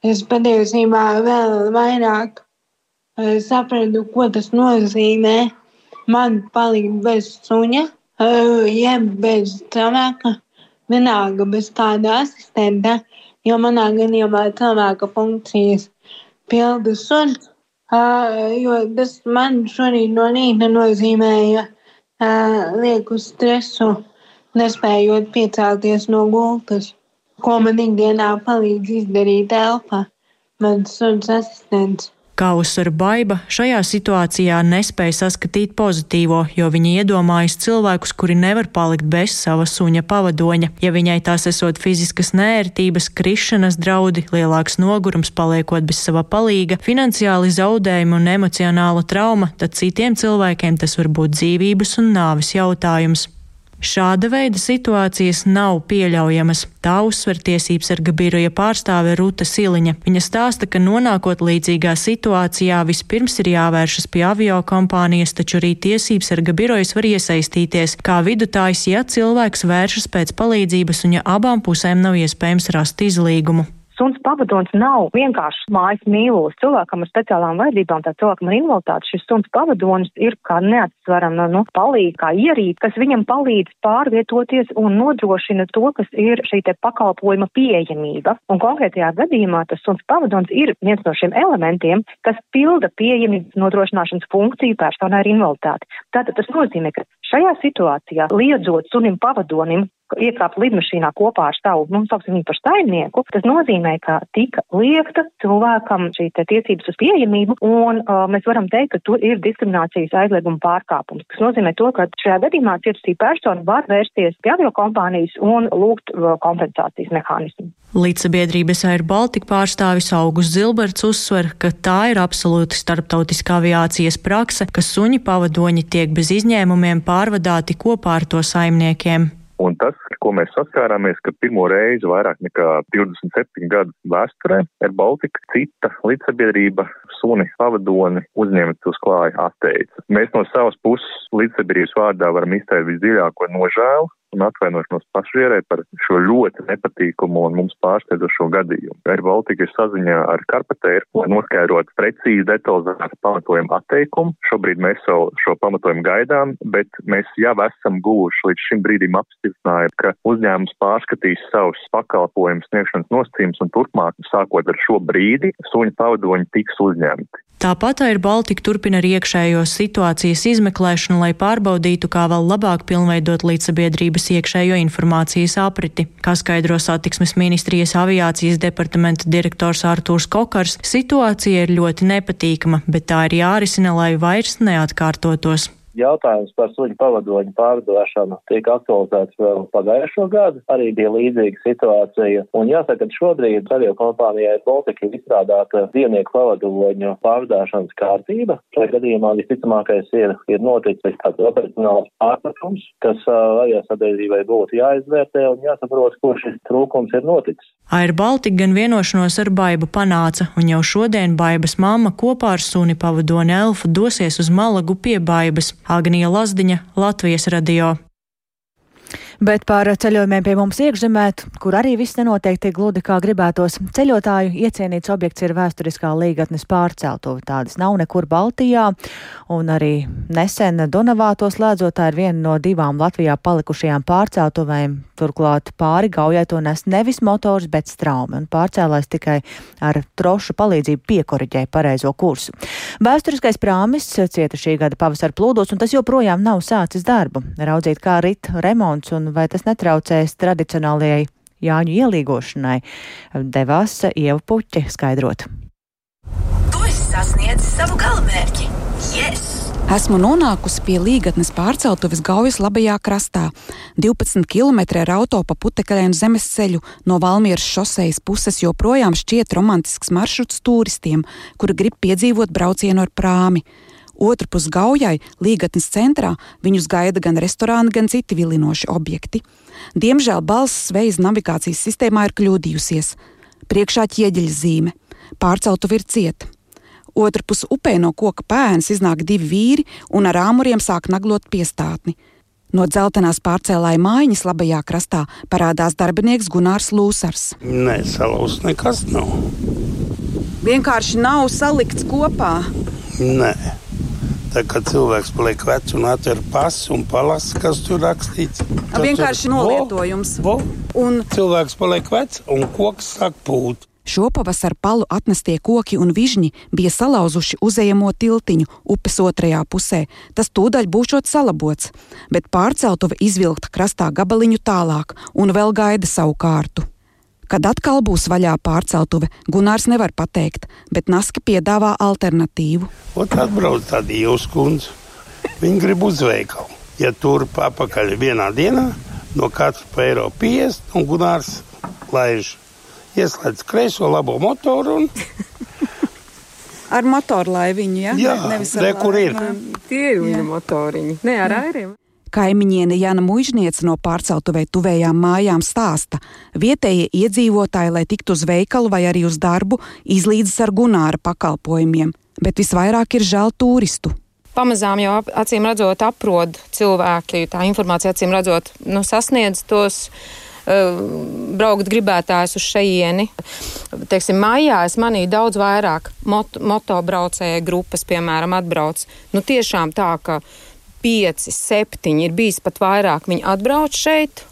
es patiesībā vēl vairāk eh, sapratu, ko tas nozīmē. Man palika bez suņa, eh, jeb bez cilvēka, vienalga bez kāda asistenta jo manā gadījumā cilvēka funkcijas pilda suns, jo tas man šorīt no rīta nozīmēja lieku stresu, nespējot piecelties no gultas, ko man ikdienā palīdz izdarīt elpa. mans suns asistents. Kā uzsver Baiba, šajā situācijā nespēja saskatīt pozitīvo, jo viņa iedomājas cilvēkus, kuri nevar palikt bez sava suņa pavadoņa. Ja viņai tās esot fiziskas nērtības, krišanas draudi, lielāks nogurums paliekot bez sava palīga, finansiāli zaudējumi un emocionāla trauma, tad citiem cilvēkiem tas var būt dzīvības un nāves jautājums. Šāda veida situācijas nav pieļaujamas. Tā uzsver tiesības sarga biroja pārstāve Ruta Siliņa. Viņa stāsta, ka nonākot līdzīgā situācijā, vispirms ir jāvēršas pie avio kompānijas, taču arī tiesības sarga birojas var iesaistīties kā vidutājs, ja cilvēks vēršas pēc palīdzības un ja abām pusēm nav iespējams rast izlīgumu. Suns pavadonis nav vienkārši mājas mīlulis. Cilvēkam ar speciālām vajadzībām, tā cilvēkam ar invaliditāti, šis suns pavadonis ir kā neatsverama nu, palīdz, kā ierīce, kas viņam palīdz pārvietoties un nodrošina to, kas ir šī te pakalpojuma pieejamība. Un konkrētajā gadījumā tas suns pavadonis ir viens no šiem elementiem, kas pilda pieejamības nodrošināšanas funkciju personai ar invaliditāti. Tātad tas nozīmē, ka šajā situācijā liedzot sunim pavadonim iekāpt lidmašīnā kopā ar savu, nu, sauksim viņu par saimnieku, tas nozīmē, ka tika liekta cilvēkam šī tiesības uz pieejamību, un uh, mēs varam teikt, ka tur ir diskriminācijas aizlieguma pārkāpums. Tas nozīmē to, ka šajā gadījumā cietusī persona var vērsties pie avio kompānijas un lūgt uh, kompensācijas mehānismu. Līdzsabiedrības Air Baltica pārstāvis Augusts Zilberts uzsver, ka tā ir absolūti starptautiskā aviācijas prakse, ka suņi pavadoņi tiek bez izņēmumiem pārvadāti kopā ar to saimniekiem. Un tas, ko mēs saskārāmies, ka pirmo reizi vairāk nekā 27 gadu vēsturē ir Baltika cita līdzsabiedrība suni pavadoni uzņemt uz klāja atteica. Mēs no savas puses līdzsabiedrības vārdā varam izteikt visdziļāko nožēlu un atvainošanos pasažierē par šo ļoti nepatīkamu un mums pārsteidzošo gadījumu. Air Baltica ir saziņā ar Karpatēru, lai noskaidrotu precīzi detalizētu pamatojumu atteikumu. Šobrīd mēs vēl šo pamatojumu gaidām, bet mēs jau esam guvuši līdz šim brīdim apstiprinājumu, ka uzņēmums pārskatīs savus pakalpojumu sniegšanas nosacījumus un turpmāk, sākot ar šo brīdi, suņu pavadoņi tiks uzņemti. Tāpat Air Baltica turpina ar iekšējo situācijas izmeklēšanu, lai pārbaudītu, kā vēl labāk pilnveidot līdzsabiedrības iekšējo informācijas apriti. Kā skaidro satiksmes ministrijas aviācijas departamenta direktors Artūrs Kokars, situācija ir ļoti nepatīkama, bet tā ir jārisina, lai vairs neatkārtotos jautājums par suņu pavadoņu pārdošanu tika aktualizēts vēl pagājušo gadu. Arī bija līdzīga situācija. Un jāsaka, ka šobrīd avio kompānijai Baltika ir izstrādāta dzīvnieku pavadoņu pārdāšanas kārtība. Šajā gadījumā visticamākais ir, ir noticis tāds operacionāls pārpratums, kas uh, avio sabiedrībai būtu jāizvērtē un jāsaprot, kur šis trūkums ir noticis. Air Baltica gan vienošanos ar Baibu panāca, un jau šodien Baibas mamma kopā ar suni pavadoni Elfu dosies uz Malagu pie Baibas. Agnija Lazdiņa, Latvijas radio. Bet par ceļojumiem pie mums iekšzemē, kur arī viss nenotiek tik gludi, kā gribētos, ceļotāju iecienīts objekts ir vēsturiskā līgatnes pārceltuve. Tādas nav nekur Baltijā, un arī nesen Donavā to slēdzot, tā ir viena no divām Latvijā palikušajām pārceltuvēm. Turklāt pāri gaujai to nes nevis motors, bet straumi, un pārcēlājs tikai ar trošu palīdzību piekoriģēja pareizo kursu. Vēsturiskais prāmis cieta šī gada pavasara plūdos, un tas joprojām nav sācis darbu. Raudzīt, kā rit remonts un vai tas netraucēs tradicionālajai Jāņu ielīgošanai, devās Ieva Puķe skaidrot. Tu esi sasniedzis savu galamērķi! Yes! Esmu nonākusi pie līgatnes pārceltuves Gaujas labajā krastā, 12 km ar auto pa putekļainu zemes ceļu no Valmieras šosejas puses joprojām šķiet romantisks maršruts turistiem, kuri grib piedzīvot braucienu ar prāmi. Otrpus gaujai, līgatnes centrā, viņus gaida gan restorāni, gan citi vilinoši objekti. Diemžēl balss zvejas navigācijas sistēmā ir kļūdījusies. Priekšā ķieģeļa zīme. Pārceltuve ir cieta. Otrpus upē no koka pēnas iznāk divi vīri un ar āmuriem sāk naglot piestātni. No dzeltenās pārcēlāja mājiņas labajā krastā parādās darbinieks Gunārs Lūsars. Nē, salauz nekas nav. Vienkārši nav salikts kopā. Nē. Tā kā cilvēks paliek vecs un atver pasu un palasa, kas tur rakstīts. Tas vienkārši ir nolietojums. Vo, vo. Un cilvēks paliek vecs un koks sāk pūt. Šopavasar palu atnestie koki un vižņi bija salauzuši uzejamo tiltiņu upes otrajā pusē. Tas tūdaļ būšot salabots, bet pārceltuve izvilkta krastā gabaliņu tālāk un vēl gaida savu kārtu. Kad atkal būs vaļā pārceltuve, Gunārs nevar pateikt, bet Naska piedāvā alternatīvu. Ot atbrauc tāda jūs kundze. Viņa grib uz veikalu. Ja tur papakaļ vienā dienā, no katra pa eiro 50, un Gunārs laiž ieslēdz kreiso labo motoru un Ar motorlaiviņu, ja? Jā, Ne- nevis ar kur ir. Tie ir viņa motoriņi, ne ar airiem. Kaimiņiene Jana Mužniece no pārceltuvei tuvējām mājām stāsta, vietējie iedzīvotāji, lai tiktu uz veikalu vai arī uz darbu, izlīdzas ar Gunāra pakalpojumiem, bet visvairāk ir žēl turistu. Pamazām jau acīm redzot, aprod cilvēki, tā informācija acīm redzot, nu, sasniedz tos braukt gribētājus uz šejieni. Teiksim, maijā es manīju daudz vairāk mot motobraucēju grupas, piemēram, atbrauc. Nu, tiešām tā, ka pieci, septiņi ir bijis pat vairāk. Viņi atbrauc šeit,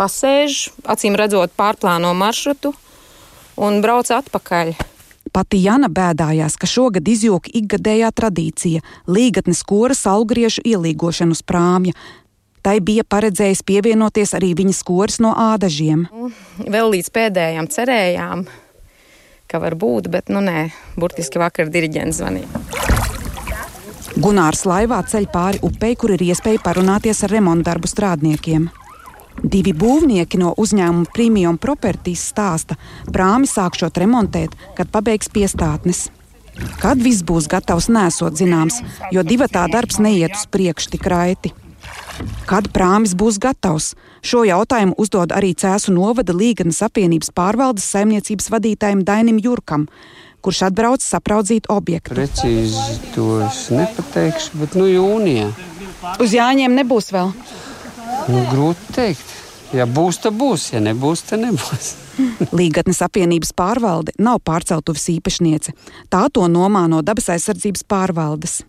pasēž, acīm redzot, pārplāno maršrutu un brauc atpakaļ. Pati Jana bēdājās, ka šogad izjūka ikgadējā tradīcija - līgatnes kora saulgriežu ielīgošana uz prāmja. Tai bija paredzējis pievienoties arī viņas koris no ādažiem. Vēl līdz pēdējām cerējām, ka var būt, bet nu nē, burtiski vakar diriģents zvanīja. Gunārs laivā ceļ pāri upei, kur ir iespēja parunāties ar remontdarbu strādniekiem. Divi būvnieki no uzņēmuma Premium Properties stāsta, prāmi sākšot remontēt, kad pabeigs piestātnes. Kad viss būs gatavs, nesot zināms, jo divi tā darbs neiet uz priekšu tik raiti. Kad prāmis būs gatavs? Šo jautājumu uzdod arī Cēsu novada Līganas apvienības pārvaldes saimniecības vadītājiem Dainim Jurkam, kurš atbrauc sapraudzīt objektu. Precīzi to es nepateikšu, bet nu jūnijā. Uz Jāņiem nebūs vēl. Nu, grūti teikt. Ja būs, tad būs, ja nebūs, tad nebūs. Līgatnes apvienības pārvalde nav pārceltuves īpašniece. Tā to nomā no dabas aizsardzības pārvaldes.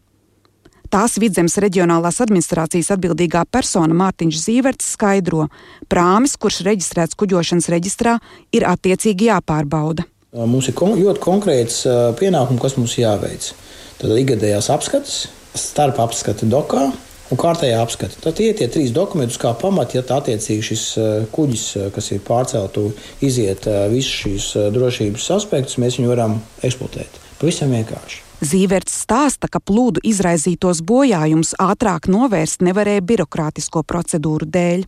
Tās vidzemes reģionālās administrācijas atbildīgā persona Mārtiņš Zīverts skaidro, prāmis, kurš reģistrēts kuģošanas reģistrā, ir attiecīgi jāpārbauda. Mums ir kon ļoti konkrēts pienākums, kas mums jāveic. Tad ikgadējās apskates, starp apskati dokā un kārtējā apskate. Tad tie ir tie trīs dokumenti, kā pamata, ja attiecīgi šis kuģis, kas ir pārceltu, iziet visus šīs drošības aspektus, mēs viņu varam eksploatēt. Pavisam vienkārši. Zīverts stāsta, ka plūdu izraisītos bojājumus ātrāk novērst nevarēja birokrātisko procedūru dēļ.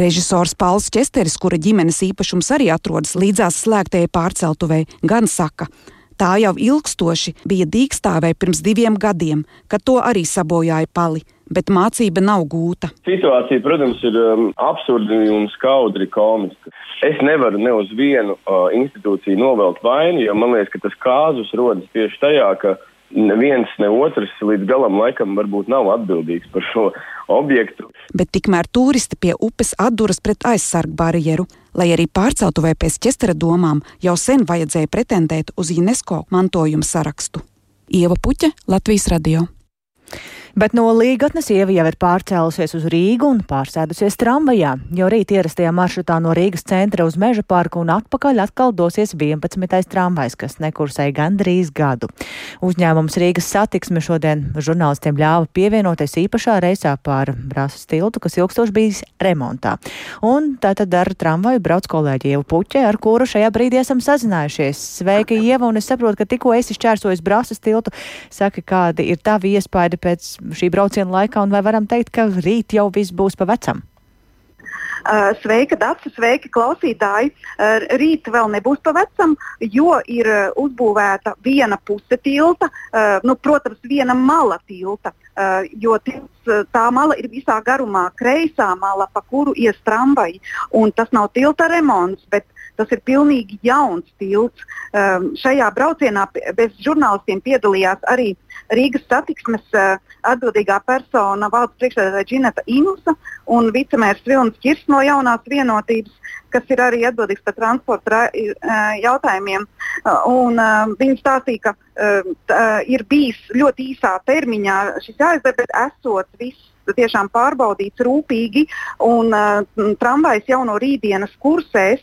Režisors Pauls Česteris, kura ģimenes īpašums arī atrodas līdzās slēgtajai pārceltuvei, gan saka, tā jau ilgstoši bija dīkstāvē pirms diviem gadiem, kad to arī sabojāja pali, bet mācība nav gūta. Situācija, protams, ir um, absurda un skaudri komiska. Es nevaru ne uz vienu uh, institūciju novelt vainu, jo man liekas, ka tas kāzus rodas tieši tajā, ka neviens ne otrs līdz galam laikam varbūt nav atbildīgs par šo objektu. Bet tikmēr turisti pie upes atduras pret aizsargu barjeru, lai arī pārceltuvē pēc ķestera domām jau sen vajadzēja pretendēt uz UNESCO mantojuma sarakstu. Ieva Puķa, Latvijas radio. Bet no Līgatnes ieva jau ir pārcēlusies uz Rīgu un pārsēdusies tramvajā. Jau rīt ierastajā maršrutā no Rīgas centra uz Meža parku un atpakaļ atkal dosies 11. tramvajs, kas nekursēja gandrīz gadu. Uzņēmums Rīgas satiksme šodien žurnālistiem ļāva pievienoties īpašā reisā pār Brāzas tiltu, kas ilgstoši bijis remontā. Un tātad ar tramvaju brauc kolēģi Ieva Puķe, ar kuru šajā brīdī esam sazinājušies. Sveika, Ieva, un es saprotu, ka tikko esi šķērsojis Brāzas tiltu. Saki, kādi ir tavi iespaidi pēc šī brauciena laikā, un vai varam teikt, ka rīt jau viss būs pa vecam? Uh, sveika, Dārsa, sveiki, klausītāji. Uh, rīt vēl nebūs pa vecam, jo ir uh, uzbūvēta viena puse tilta, nu, protams, viena mala tilta. Jo tā mala ir visā garumā, kreisā mala, pa kuru ies tramvaji. Tas nav tilta remonts, bet tas ir pilnīgi jauns tilts. Um, šajā braucienā bez žurnālistiem piedalījās arī Rīgas satiksmes uh, atbildīgā persona valsts priekšsēdētāja Džineta Inusa un vicemērs Vilnis Kirs no jaunās vienotības, kas ir arī atbildīgs par transporta uh, jautājumiem. Uh, un, uh, viņi stāstīja, ka uh, tā, ir bijis ļoti īsā termiņā šis jāizdara, bet esot viss tiešām pārbaudīts rūpīgi un uh, tramvajs jau no rītdienas kursēs.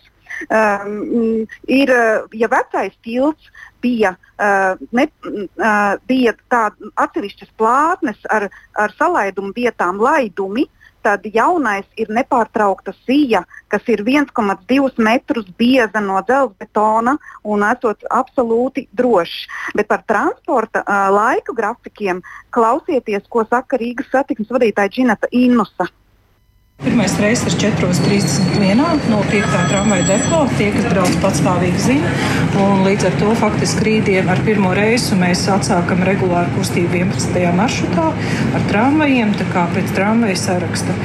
Um, ir, ja vecais tilts bija, uh, ne, uh, bija tāda atsevišķas plātnes ar, ar salaidumu vietām, laidumi, tad jaunais ir nepārtraukta sija, kas ir 1,2 metrus bieza no dzelzbetona un esot absolūti drošs. Bet par transporta uh, laika grafikiem klausieties, ko saka Rīgas satiksmes vadītāja Džinata Innusa. Pirmais reizes ir 4.31 no 5. tramvaja depo. Tie, kas brauc patstāvīgi, zina. Un līdz ar to faktiski rītdien ar pirmo reisu mēs atsākam regulāru kustību 11. maršrutā ar tramvajiem. Tā kā pēc tramvaja saraksta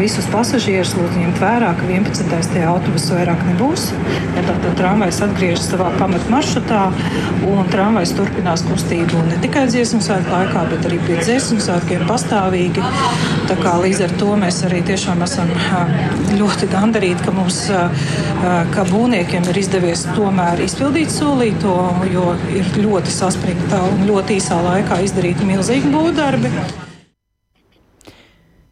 visus pasažierus lūdzu ņemt vērā, ka 11. autobus vairāk nebūs. Ja tad, tramvajs atgriežas savā pamat maršrutā un tramvajs turpinās kustību ne tikai dziesmu svētku laikā, bet arī pie dziesmu svētkiem pastāvīgi. Tā kā līdz ar to mēs arī tiešām tiešām esam ļoti gandarīti, ka mums, kā būvniekiem, ir izdevies tomēr izpildīt solīto, jo ir ļoti saspringta un ļoti īsā laikā izdarīti milzīgi būvdarbi.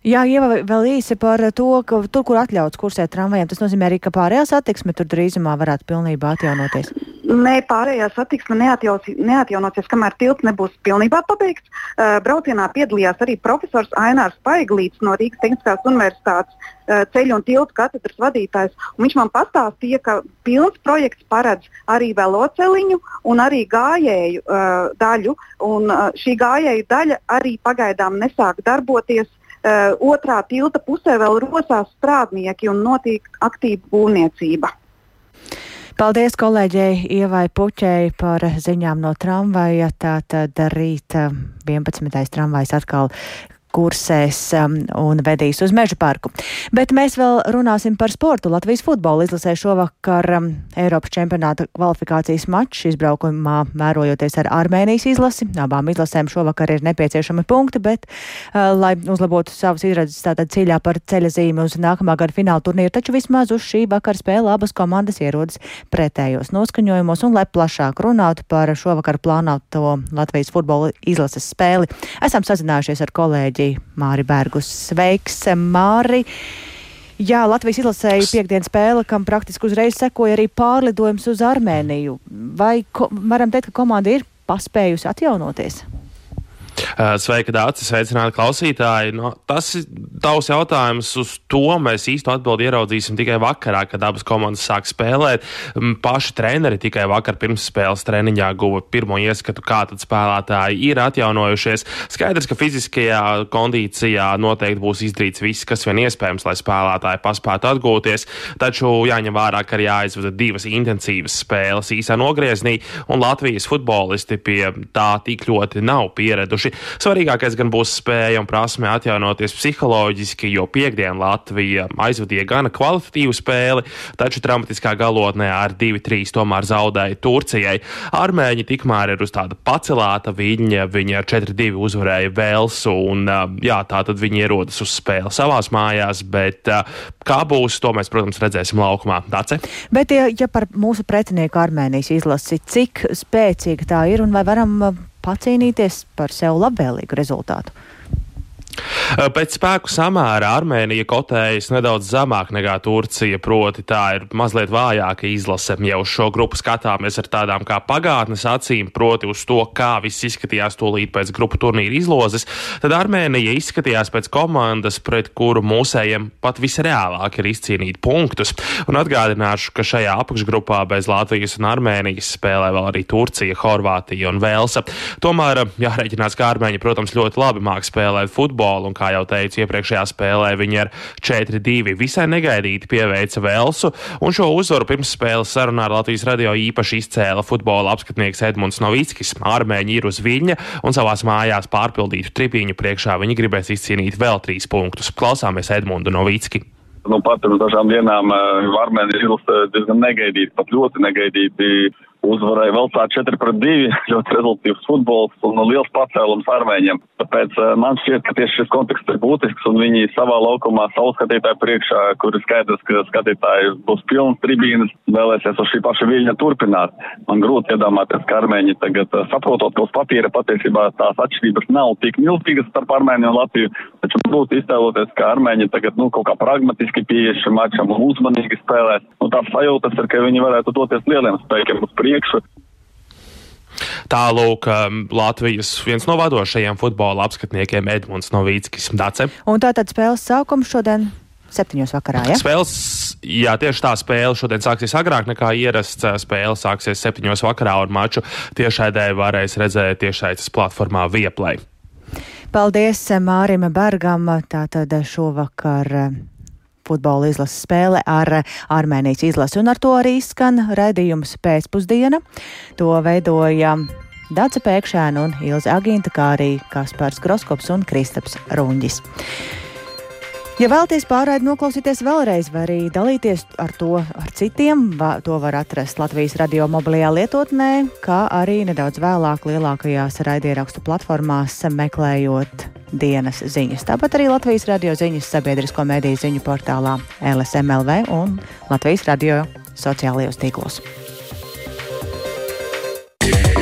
Jā, Ieva, vēl īsi par to, ka tur, kur atļauts kursēt tramvajiem, tas nozīmē arī, ka pārējā satiksme tur drīzumā varētu pilnībā atjaunoties. Nē, pārējā satiksme neatjaunosies, kamēr tilts nebūs pilnībā pabeigts. Uh, braucienā piedalījās arī profesors Ainārs Paiglīts no Rīgas Tehniskās Universitātes uh, ceļu un tiltu katedras vadītājs. Viņš man pastāstīja, ka pilns projekts paredz arī veloceliņu un arī gājēju uh, daļu. Un, uh, šī gājēju daļa arī pagaidām nesāk darboties Uh, otrā tilta pusē vēl rosās strādnieki un notiek aktīva būvniecība. Paldies kolēģei Ievai Puķei par ziņām no tramvaja. Tātad rīt 11. Eh, tramvajs atkal kursēs um, un vedīs uz meža parku. Bet mēs vēl runāsim par sportu. Latvijas futbola izlasē šovakar um, Eiropas čempionāta kvalifikācijas mačs izbraukumā mērojoties ar Armēnijas izlasi. Abām izlasēm šovakar ir nepieciešami punkti, bet, uh, lai uzlabotu savas izredzes tātad cīļā par ceļa zīmi uz nākamā gada fināla turnīru, taču vismaz uz šī vakara spēle abas komandas ierodas pretējos noskaņojumos un, lai plašāk runātu par šovakar plānoto Latvijas futbola izlases spēli, esam sazinājušies ar kolēģi kolēģi Māri Bergus. Sveiks, Māri! Jā, Latvijas izlasēja piekdienas spēle, kam praktiski uzreiz sekoja arī pārlidojums uz Armēniju. Vai varam teikt, ka komanda ir paspējusi atjaunoties? Sveika, Dārcis, sveicināti klausītāji. No, tas ir tavs jautājums. Uz to mēs īsto atbildi ieraudzīsim tikai vakarā, kad abas komandas sāk spēlēt. Paši treneri tikai vakar pirms spēles treniņā guva pirmo ieskatu, kā tad spēlētāji ir atjaunojušies. Skaidrs, ka fiziskajā kondīcijā noteikti būs izdarīts viss, kas vien iespējams, lai spēlētāji paspētu atgūties. Taču jāņem vērā, ka ir jāizvada divas intensīvas spēles īsā nogriezienī, un Latvijas futbolisti pie tā tik ļoti nav pieraduši tieši. Svarīgākais gan būs spēja un prasme atjaunoties psiholoģiski, jo piekdien Latvija aizvadīja gana kvalitatīvu spēli, taču traumatiskā galotnē ar 2-3 tomēr zaudēja Turcijai. Armēņi tikmēr ir uz tāda pacelāta viņa, viņi ar 4-2 uzvarēja Velsu, un jā, tā tad viņi ierodas uz spēli savās mājās, bet kā būs, to mēs, protams, redzēsim laukumā. Dace? Bet, ja par mūsu pretinieku Armēnijas izlasi, cik spēcīga tā ir un vai varam pacīnīties par sev labvēlīgu rezultātu. Pēc spēku samēra Armēnija kotējas nedaudz zemāk nekā Turcija, proti tā ir mazliet vājāka izlase. Ja uz šo grupu skatāmies ar tādām kā pagātnes acīm, proti uz to, kā viss izskatījās tūlīt pēc grupu turnīra izlozes, tad Armēnija izskatījās pēc komandas, pret kuru mūsējiem pat visreālāk ir izcīnīt punktus. Un atgādināšu, ka šajā apakšgrupā bez Latvijas un Armēnijas spēlē vēl arī Turcija, Horvātija un Velsa. Tomēr jārēķinās, ka Armēņi, protams, ļoti labi māk spēlēt futbolu un kā jau teicu, iepriekšējā spēlē viņi ar 4-2 visai negaidīti pieveica Velsu, un šo uzvaru pirms spēles sarunā ar Latvijas radio īpaši izcēla futbola apskatnieks Edmunds Novickis. Armēņi ir uz viļņa un savās mājās pārpildītu tripiņu priekšā viņi gribēs izcīnīt vēl trīs punktus. Klausāmies Edmundu Novicki. Nu, pat pirms dažām dienām uh, Armēnija ir diezgan negaidīti, pat ļoti negaidīti uzvarēja vēl tā 4 pret 2, ļoti rezultīvs futbols un liels pacēlums armēņiem. Tāpēc uh, man šķiet, ka tieši šis konteksts ir būtisks un viņi savā laukumā savu skatītāju priekšā, kur ir skaidrs, ka skatītāji būs pilns tribīnas, vēlēsies uz šī paša viļņa turpināt. Man grūti iedomāties, ka armēņi tagad uh, saprotot, ka uz papīra patiesībā tās atšķirības nav tik milzīgas starp Armēniju un Latviju, Taču būtu iztēloties, ka armēņi tagad, nu, kaut kā pragmatiski pieeja šim mačam un uzmanīgi spēlēt. Nu, tāds sajūtas ir, ka viņi varētu doties lieliem spēkiem uz priekšu. Tālūk, um, Latvijas viens no vadošajiem futbola apskatniekiem Edmunds Novīckis Dace. Un tātad spēles sākums šodien septiņos vakarā. Ja? Spēles, jā, tieši tā spēle šodien sāksies agrāk nekā ierasts. Spēle sāksies septiņos vakarā, un maču tiešraidē varēs redzēt tiešraides platformā Vieplay. Paldies Mārim Bergam. Tātad šovakar futbola izlases spēle ar Armēnijas izlasi, un ar to arī skan redzījums pēcpusdiena. To veidoja Dāca Pēkšēna un Ilze Agīnta, kā arī Kaspars Groskops un Kristaps Runģis. Ja vēlaties pārraidi noklausīties vēlreiz, vai arī dalīties ar to ar citiem, to var atrast Latvijas radio mobilajā lietotnē, kā arī nedaudz vēlāk lielākajās raidierakstu platformās meklējot dienas ziņas. Tāpat arī Latvijas radio ziņas sabiedrisko mediju ziņu portālā LSMLV un Latvijas radio sociālajos tīklos. Yeah.